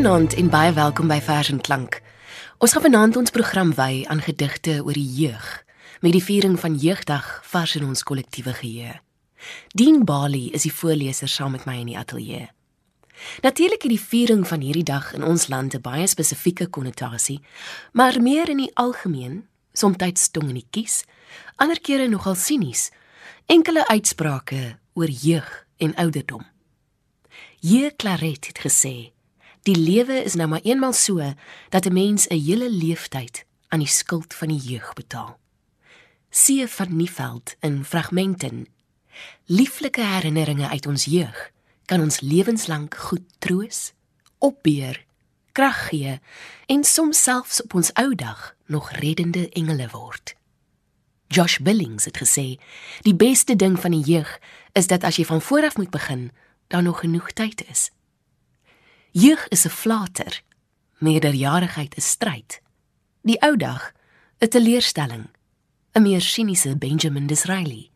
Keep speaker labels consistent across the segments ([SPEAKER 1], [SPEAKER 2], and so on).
[SPEAKER 1] Goeienaand en baie welkom by Vers en Klank. Ons gaan vanaand ons program wy aan gedigte oor die jeug met die viering van Jeugdag vars in ons kollektiewe geheue. Dean Bali is die voorleser saam met my in die ateljee. Natuurlik het die viering van hierdie dag in ons land 'n baie spesifieke konnotasie, maar meer in die algemeen, soms tong in die kies, ander kere nogal sinies, enkele uitsprake oor jeug en ouderdom. J. Claret het gesê Die lewe is nou maar eenmal so dat 'n mens 'n hele leeftyd aan die skuld van die jeug betaal. See van Nieveld in fragmenten. Lieflike herinneringe uit ons jeug kan ons lewenslank goed troos, opbeer, krag gee en soms selfs op ons ou dag nog reddende engele word. Josh Billings het gesê, die beste ding van die jeug is dat as jy van voor af moet begin, daar nog genoeg tyd is. Jeug is 'n flater, meerderjarigheid is stryd. Die ou dag, 'n teleurstelling, 'n meer siniese Benjamin Disraeli.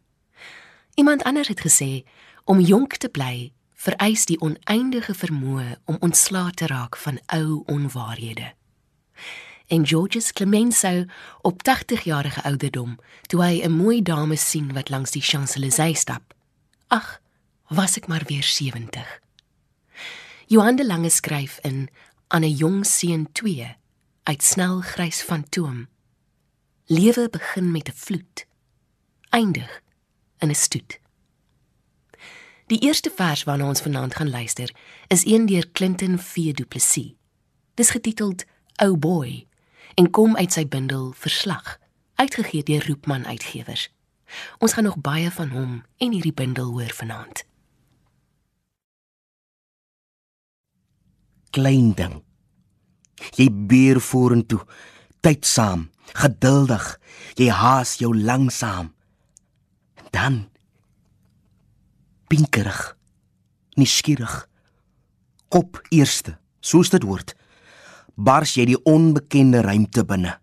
[SPEAKER 1] Iemand anders het gesê om jonk te bly vereis die oneindige vermoë om ontslae te raak van ou onwaarhede. En Georges Clemenceau op 80 jarige ouderdom, toe hy 'n mooi dame sien wat langs die Champs-Élysées stap. Ag, was ek maar weer 70. Johan de Lange skryf in aan 'n jong seun 2 uit snel grys fantoom. Lewe begin met 'n vloed, eindig in 'n stoet. Die eerste vers waarna ons vanaand gaan luister, is een deur Clinton V Du Plessis. Dis getiteld O Boy en kom uit sy bundel Verslag, uitgegee deur Roepman Uitgewers. Ons gaan nog baie van hom en hierdie bundel hoor vanaand.
[SPEAKER 2] Klein ding. Jy beer vorentoe, tydsaam, geduldig. Jy haas jou langsaam. Dan pinkerig, nuuskierig. Kop eerste, soos dit hoort. Bars jy die onbekende ruimte binne.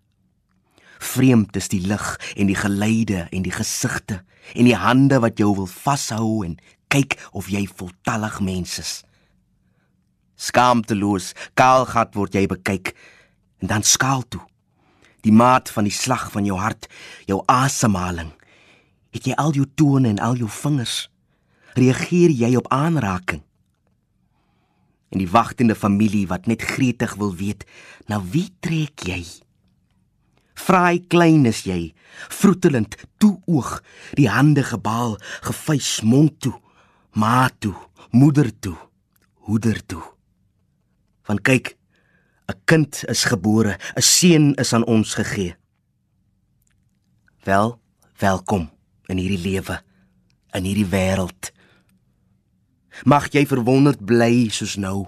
[SPEAKER 2] Vreemd is die lig en die geleide en die gesigte en die hande wat jou wil vashou en kyk of jy voltallig mens is skaamteloos, kaalgat word jy bekyk en dan skaal toe. Die maat van die slag van jou hart, jou asemhaling. Het jy al jou tone en al jou vingers? Reageer jy op aanraking? En die wagtende familie wat net gretig wil weet, na wie trek jy? Vry klein is jy, vroetelend, toe oog, die hande gebaal, gefeis mond toe, ma toe, moeder toe, hoeder toe. Want kyk, 'n kind is gebore, 'n seun is aan ons gegee. Wel, welkom in hierdie lewe, in hierdie wêreld. Mag jy verwonderd bly soos nou.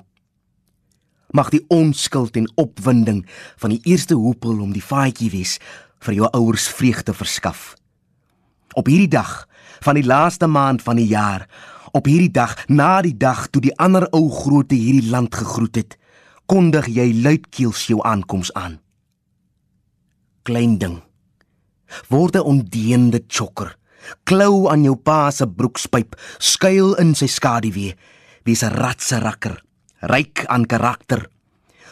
[SPEAKER 2] Mag die onskuld en opwinding van die eerste hoepel om die faadjie wees vir jou ouers vreugde verskaf. Op hierdie dag van die laaste maand van die jaar, op hierdie dag na die dag toe die ander ou groote hierdie land gegroet het, kondig jy luidkeels jou aankoms aan. Klein ding. Word 'n ondeende chokker. Klou aan jou pa se broekspyp, skuil in sy skaduwee. Wie's 'n ratse rakker, ryk aan karakter.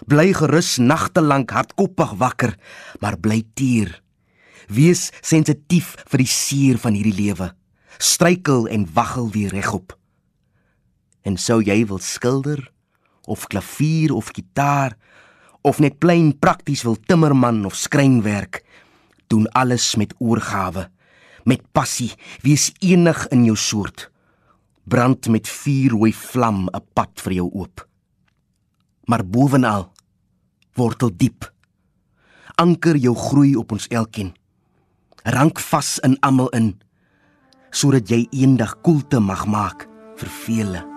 [SPEAKER 2] Bly gerus nagte lank hardkoppig wakker, maar bly tier. Wees sensitief vir die seer van hierdie lewe. Struikel en waggel weer regop. En sou jy wil skilder of klavier of gitaar of net plain prakties wil timmerman of skrynwerk doen alles met oorgawe met passie. Wees enig in jou soort. Brand met vuurrooi vlam 'n pad vir jou oop. Maar bovenal wortel diep. Anker jou groei op ons elkeen. Rank vas in almal in sodat jy eendag koelte mag maak vir vele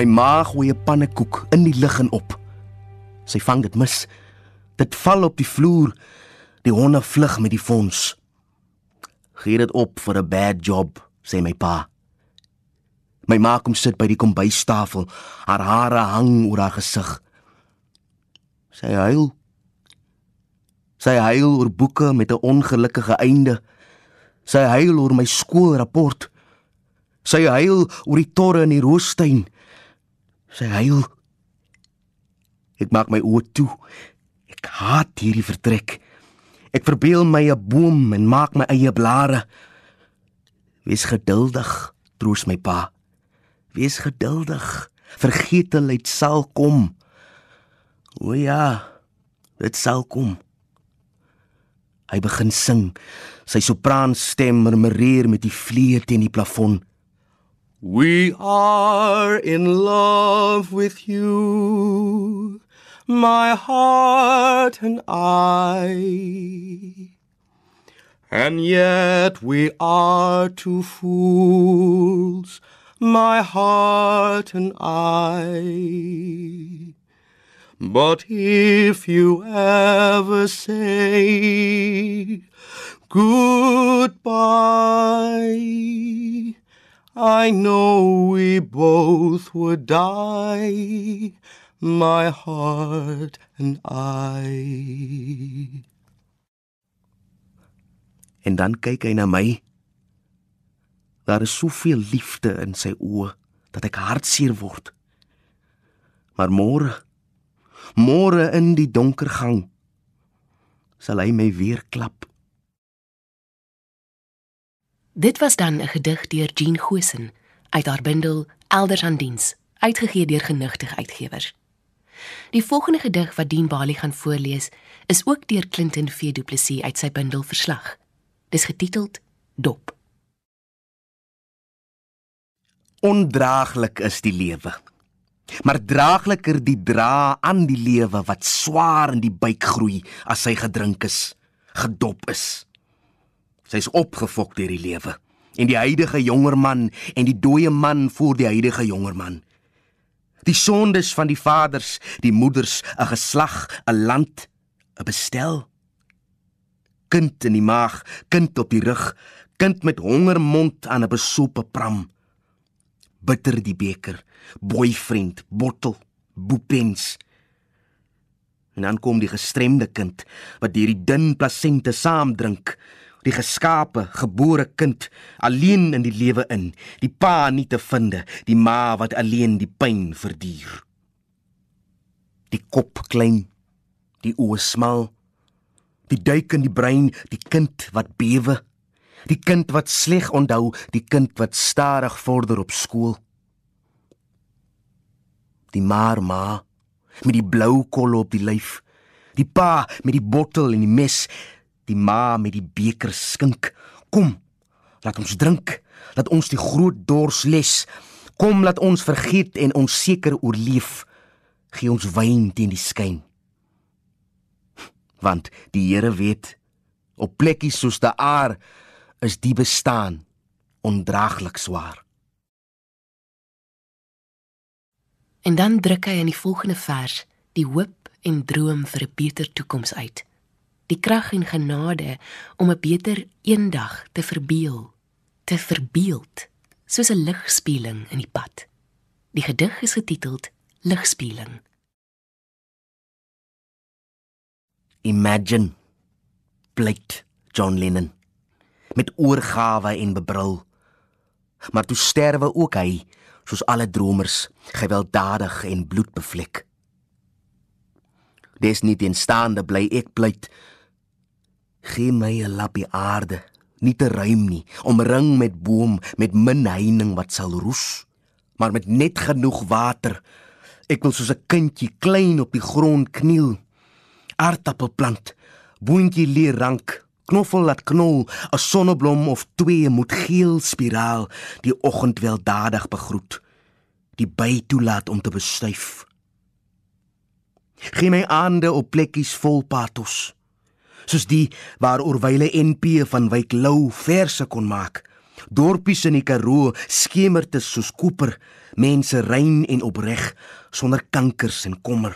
[SPEAKER 2] My ma gooi 'n pannekoek in die lug en op. Sy vang dit mis. Dit val op die vloer. Die honde vlug met die fonds. Gee dit op vir 'n bad job, sê my pa. My ma kom sit by die kombuistafel. Haar hare hang oor haar gesig. Sy huil. Sy huil oor boeke met 'n ongelukkige einde. Sy huil oor my skoolrapport. Sy huil oor die torre in die roostuin. Sy huil. Ek maak my oë toe. Ek haat hierdie vertrek. Ek verbeel my 'n boom en maak my eie blare. Wees geduldig, troos my pa. Wees geduldig. Vergeetelheid sal kom. O ja, dit sal kom. Hy begin sing. Sy sopraanstem murmureer met die vleuer teen die plafon. We are in love with you, my heart and I. And yet we are two fools, my heart and I. But if you ever say goodbye, I know we both would die, my heart and I. En dan kyk hy na my. Daar is soveel liefde in sy oë dat ek hartseer word. Maar môre môre in die donker gang sal hy my weer klap.
[SPEAKER 1] Dit was dan 'n gedig deur Jean Gosen uit haar bundel Elders aan diens, uitgegee deur Genigtig Uitgewers. Die volgende gedig wat Dien Bali gaan voorlees, is ook deur Clinton V Du Plessis uit sy bundel Verslag. Dis getiteld Dop.
[SPEAKER 2] Ondraaglik is die lewe maar draagliker die dra aan die lewe wat swaar in die buik groei as hy gedrink is, gedop is. Sy's opgefok deur die lewe en die huidige jonger man en die dooie man voor die huidige jonger man. Die sondes van die vaders, die moeders, 'n geslag, 'n land, 'n bestel. Kind in die maag, kind op die rug, kind met hongermond aan 'n besope pram bitter die beker, boyfriend, bottel, boepens. En dan kom die gestremde kind wat deur die dun plasente saamdrink, die geskape, gebore kind, alleen in die lewe in, die pa nie te finde, die ma wat alleen die pyn verduur. Die kop klein, die oë smal, die duik in die brein, die kind wat bewe Die kind wat sleg onthou, die kind wat stadig vorder op skool. Die maar ma met die blou kolle op die lyf. Die pa met die bottel en die mes. Die ma met die beker skink. Kom, laat ons drink. Laat ons die groot dors les. Kom laat ons vergeet en ons seker oorleef. Gee ons wyn teen die skyn. Want die Here weet op plekkies soos daar is die bestaan ondraaglik swaar.
[SPEAKER 1] En dan druk hy in die volgende vers die hoop en droom vir 'n beter toekoms uit. Die krag en genade om 'n beter eendag te verbeel, te verbeeld, soos 'n ligspieeling in die pad. Die gedig is getiteld Ligspieeling.
[SPEAKER 2] Imagine pleit John Lennon met oorgawe en bebrul. Maar toe sterwe ook hy, soos alle dromers, gewelddadig en bloedbevlek. Dis nie teenstaande bly ek pleit. Gee my 'n lappie aarde, nie te ruim nie, omring met boom met min heining wat sal roes, maar met net genoeg water. Ek wil soos 'n kindjie klein op die grond kniel. Aardappelplant, boontjie leer rank, knoffel laat knol, 'n sonneblom of twee moet geel spiraal die oggend weldadig begroet, die by toelaat om te bestuif. Geen my aande op plekkies vol patos, soos die waar oorwyle NP van Wyk Lou verse kon maak. Dorpies in die Karoo skemerte soos koper, mense rein en opreg sonder kankers en kommer.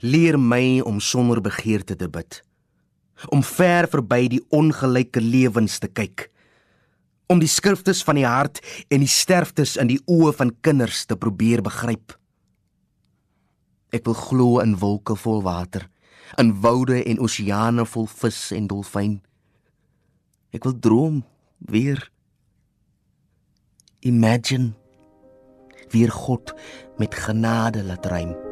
[SPEAKER 2] Leer my om sonder begeerte te bid. Om ver verby die ongelyke lewens te kyk. Om die skriftes van die hart en die sterftes in die oë van kinders te probeer begryp. Ek wil glo in wolke vol water, in woude en oseane vol vis en dolfyn. Ek wil droom weer imagine weer God met genade laat ruim.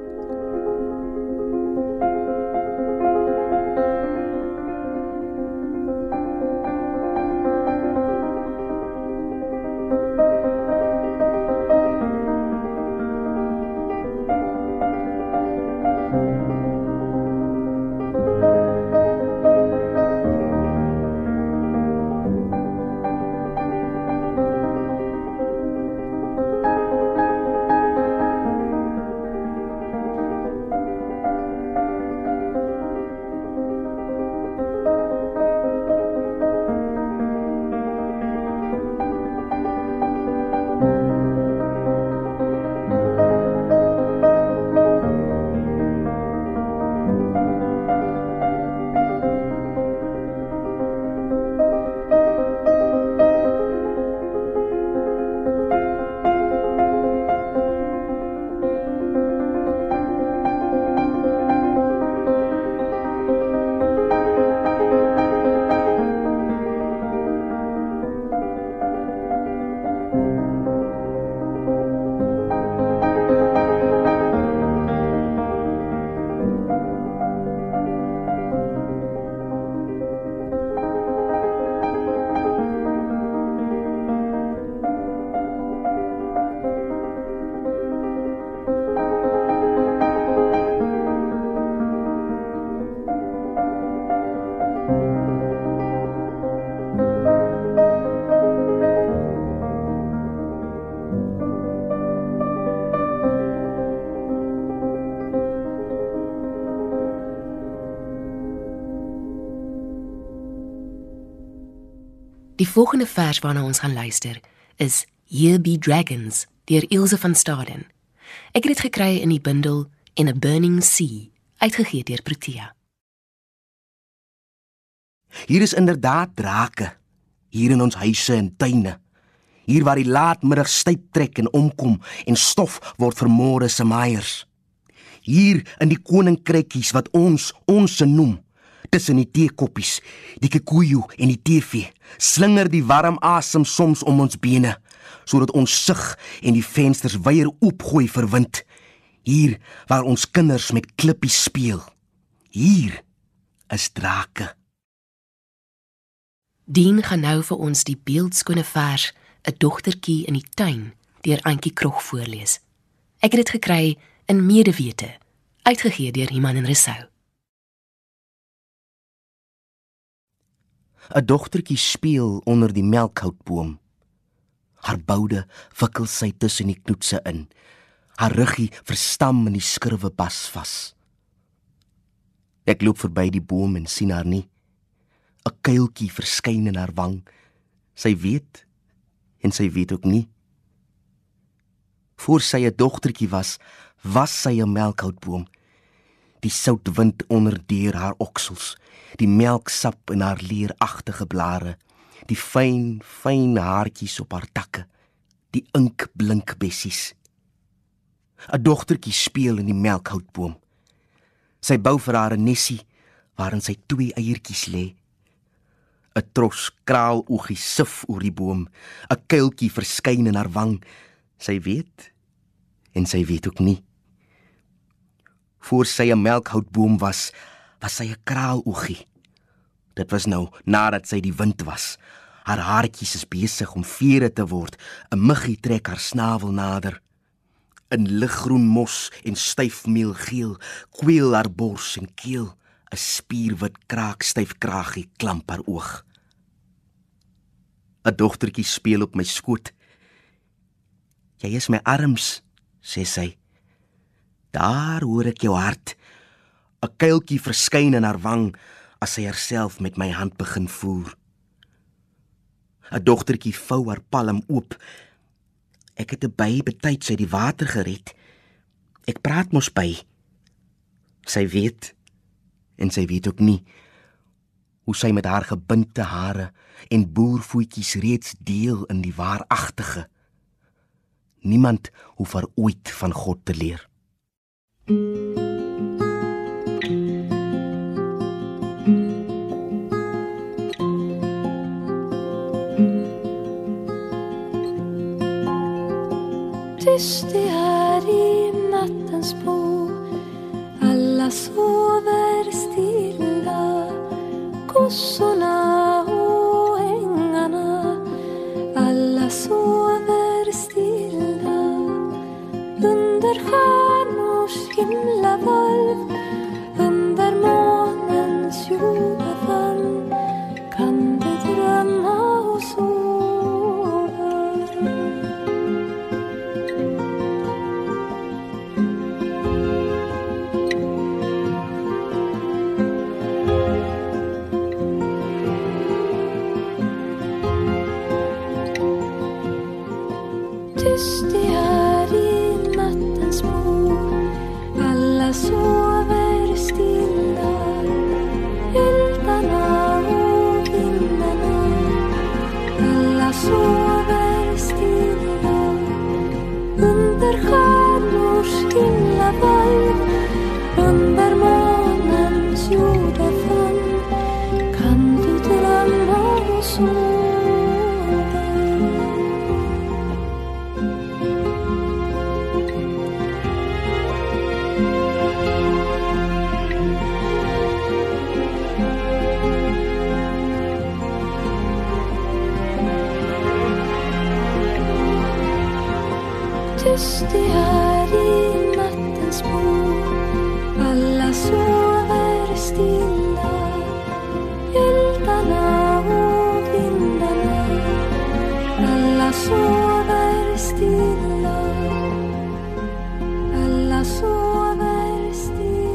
[SPEAKER 1] Die volgende vers waarna ons gaan luister is Here Be Dragons deur Ilse van Staden. Ek het dit gekry in die bundel In a Burning Sea, uitgegee deur Protea.
[SPEAKER 2] Hier is inderdaad drake hier in ons huise en tuine. Hier waar die laatmiddag styp trek en omkom en stof word môre se maaiers. Hier in die koninkrykies wat ons ons se noem tussen die teekoppies, die kikuyu en die TV, slinger die warm asem soms om ons bene, sodat ons sug en die vensters weier oopgooi vir wind. Hier waar ons kinders met klippies speel. Hier is drake.
[SPEAKER 1] Dien gaan nou vir ons die beeldskone vers 'n dogtertjie in die tuin deur Antjie Krog voorlees. Ek het dit gekry in Medewete, uitgegee deur Iman en Resou.
[SPEAKER 2] 'n Dogtertjie speel onder die melkhoutboom. Haar boude wikkel sy tussen die knoetse in. Haar ruggie verstam in die skurwe bas vas. Ek loop verby die boom en sien haar nie. 'n Kuiltjie verskyn in haar wang. Sy weet en sy weet ook nie. Voor sy 'n dogtertjie was, was sy 'n melkhoutboom. Die soutwind onderdeur haar oksels die melksap in haar leeragtige blare, die fyn, fyn haartjies op haar takke, die inkblink bessies. 'n Dogtertjie speel in die melkhoutboom. Sy bou vir haar 'n nesie waarin sy twee eiertjies lê. 'n Tros kraaloogie sif oor die boom, 'n kuiltjie verskyn in haar wang. Sy weet en sy weet ook nie. Voor sy 'n melkhoutboom was, was sy 'n kraaloogie. Dit was nou nadat sy die wind was. Haar haartjies is besig om vere te word. 'n Muggie trek haar snavel nader. In liggroen mos en styf meelgeel kweel haar bors en keel. 'n Spierwit kraak styf kragie klamp haar oog. 'n Dogtertjie speel op my skoot. Jy is my arms, sê sy. Daar hoor ek jou hart. 'n kuiltjie verskyn in haar wang as sy haarself met my hand begin voer. 'n Dogtertjie vou haar palm oop. Ek het 'n by betyds uit die water gered. Ek praat mos by. Sy weet en sy weet ook nie hoe sy met haar gebinte hare en boervoetjies reeds deel in die waaragtige. Niemand hoef haar ooit van God te leer.
[SPEAKER 3] Tyst det är i nattens bo Alla sover stilla. Kossorna sover stilla Alla sover stilla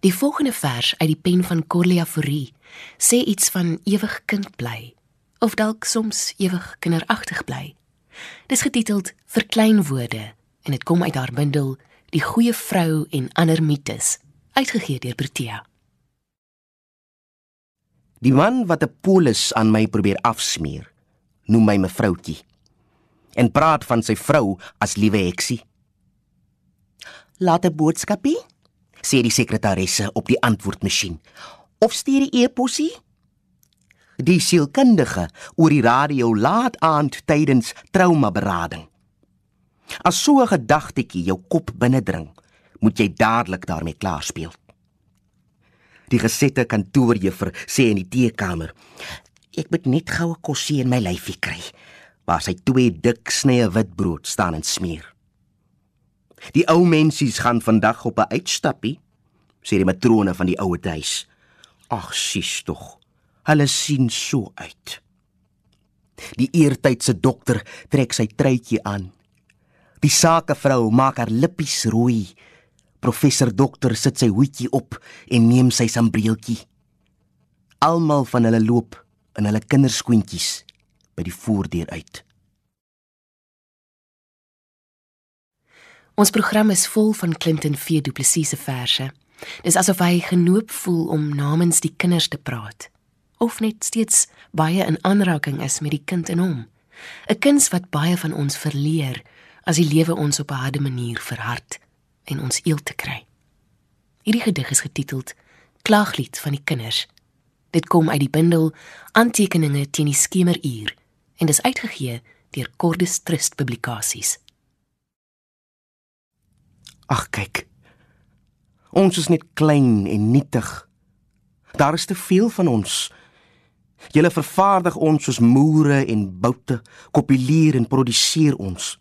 [SPEAKER 1] Die volgende vers uit die pen van Corlia Forrie sê iets van ewig kind bly of dalk soms ewig kinderagtig bly. Dis getiteld Verklein woorde en dit kom uit haar bundel Die goeie vrou en ander mites, uitgegee deur Protea.
[SPEAKER 2] Die man wat 'n polis aan my probeer afsmeer, noem my mevroutjie en praat van sy vrou as liewe heksie. Laat 'n boodskapie, sê die sekretaresse op die antwoordmasjien. Of stuur die e-posie? Die sielkundige oor die radio laat aand tydens traumaberading. As so 'n gedagtetjie jou kop binnendring, moet jy dadelik daarmee klaarspeel. Die gesette kantoorjuffrou sê in die teekamer: "Ek moet net goue kosie in my lyfie kry." Waar sy twee dik snye witbrood staan en smeer. Die ou mensies gaan vandag op 'n uitstappie, sê die matrone van die ouete huis. Ag, sis tog. Hulle sien so uit. Die eertydse dokter trek sy truitjie aan. Die sakevrou maak haar lippies rooi. Professor dokter sit sy hoedjie op en neem sy sambreeltjie. Almal van hulle loop in hulle kinderskoentjies by die voordeur uit.
[SPEAKER 1] Ons program is vol van Clinton V Du Plessis se verse. Dis asof hy genoop voel om namens die kinders te praat of net steeds baie in aanraking is met die kind in hom. 'n Kuns wat baie van ons verleer as die lewe ons op 'n harde manier verhard en ons eel te kry. Hierdie gedig is getiteld Klaaglied van die kinders. Dit kom uit die bundel Aantekeninge teen die skemeruur en dis uitgegee deur Cordis Trust Publikasies.
[SPEAKER 2] Ag kyk. Ons is net klein en nietig. Daar is te veel van ons. Julle vervaardig ons soos moere en boute, kopuleer en produseer ons.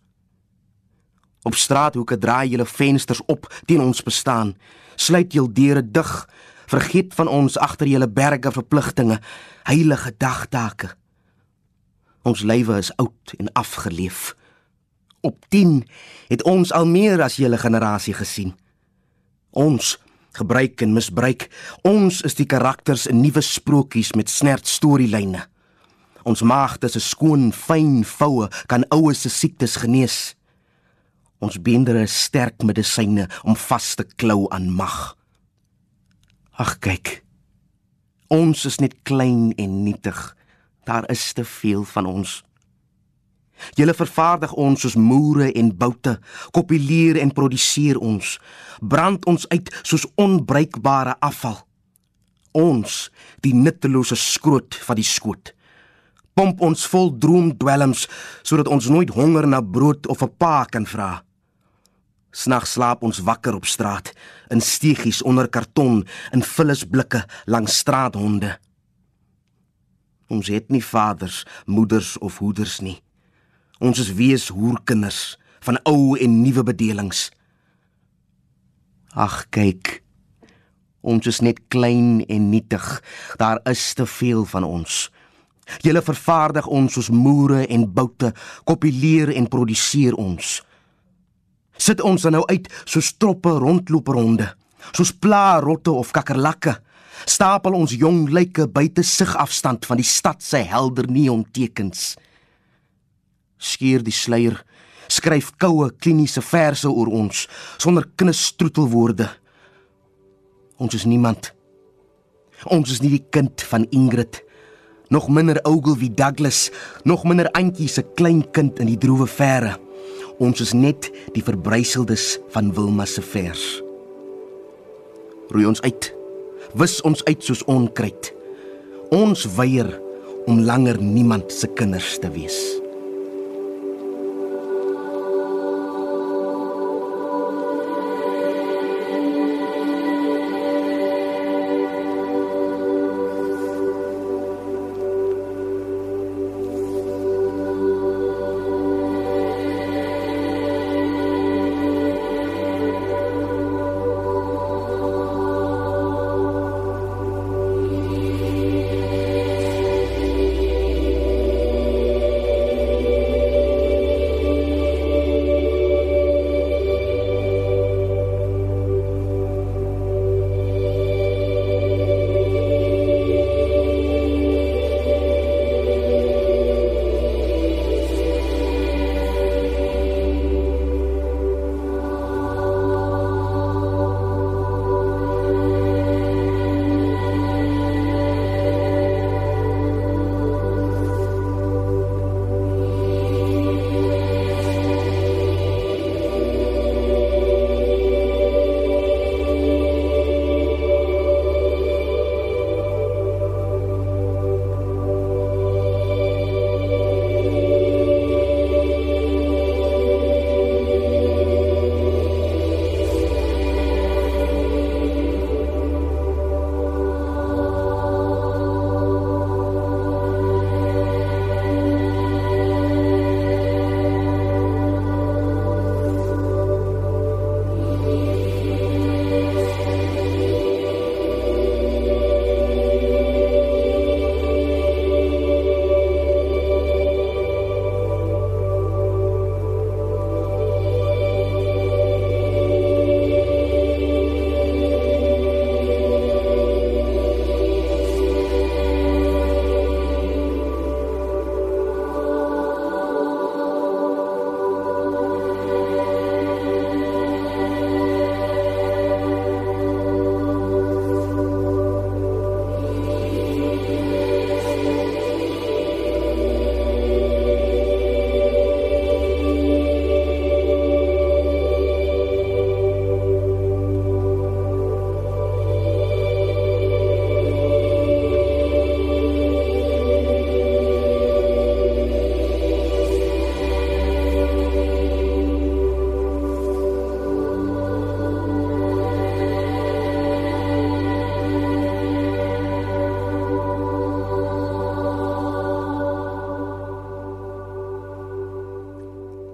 [SPEAKER 2] Op straathoeke draai julle vensters op teen ons bestaan. Sluit julle deure dig. Vergeet van ons agter julle berge verpligtinge, heilige dagtake. Ons lywe is oud en afgeleef. op 10 het ons al meer as julle generasie gesien. Ons gebruik en misbruik. Ons is die karakters in nuwe sprokies met snert storielyne. Ons maagde se skoon, fyn voue kan oues se siektes genees. Ons bendere is sterk medisyne om vas te klou aan mag. Ag kyk. Ons is net klein en nietig. Daar is te veel van ons. Julle vervaardig ons soos moere en boute, kopuleer en produseer ons, brand ons uit soos onbruikbare afval. Ons, die nuttelose skroot van die skoot. Pomp ons vol droomdwelms sodat ons nooit honger na brood of 'n pa kan vra. Snags slaap ons wakker op straat, in steegies onder karton, in vullisblikke langs straathonde. Ons het nie vaders, moeders of hoeders nie. Ons is wees hoerkinders van ou en nuwe bedelings. Ag kyk. Ons is net klein en nietig. Daar is te veel van ons. Julle vervaardig ons soos moere en boute, kopuleer en produseer ons. Sit ons nou uit soos troppe rondloperhonde, soos plaarotte of kakkerlakke. Stapel ons jong lyke buite sigafstand van die stad se helder neontekens. Skeer die sluier, skryf koue kliniese verse oor ons sonder knistroetelwoorde. Ons is niemand. Ons is nie die kind van Ingrid nog minder Ogilvy Douglas, nog minder Antjie se kleinkind in die droewe verre. Ons is net die verbruiseldes van Wilma se vers. Roei ons uit. Wis ons uit soos onkruid. Ons weier om langer niemand se kinders te wees.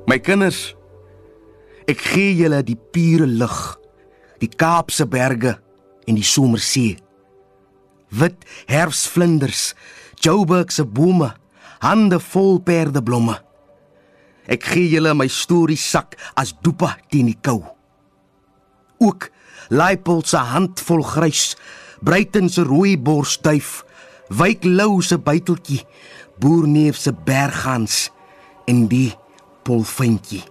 [SPEAKER 2] My kinders, ek gee julle die pure lug, die Kaapse berge en die somersee. Wit herfsvlinders, Joburg se bome, hande vol perdeblomme. Ek gee julle my storie sak as doepa teen die kou. Ook Laipold se hand vol grys, Bruiten se rooi borsduif, Wyk Lou se buiteltjie, Boerneef se berggans en die polfintjie.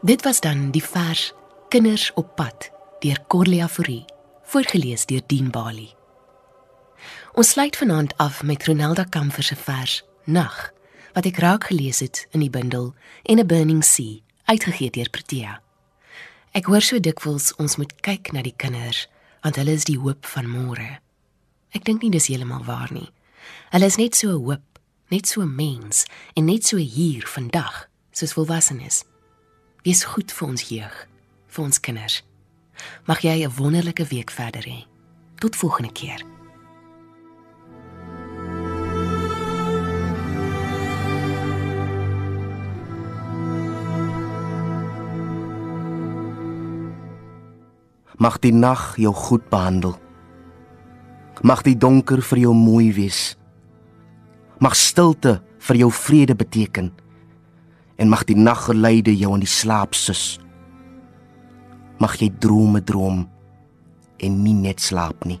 [SPEAKER 1] Dit was dan die vers Kinders op pad deur Corlia Forrie, voorgeles deur Dien Bali. Ons sluit vanaand af met Ronelda Kamfer se vers Nag wat ek raak gelees het in die bundel en 'n Burning Sea uitgegee deur Protea. Ek hoor so dikwels ons moet kyk na die kinders want hulle is die hoop van môre. Ek dink nie dis heeltemal waar nie. Hulle is net so 'n hoop, net so 'n mens en net so hier vandag soos volwassenes. Wees goed vir ons jeug, vir ons kinders. Mag jy 'n wonderlike week verder hê. Tot volgende keer.
[SPEAKER 2] Mag die nag jou goed behandel. Mag die donker vir jou mooi wees. Mag stilte vir jou vrede beteken. En mag die naggeleide jou in die slaap sus. Mag jy drome droom en nie net slaap nie.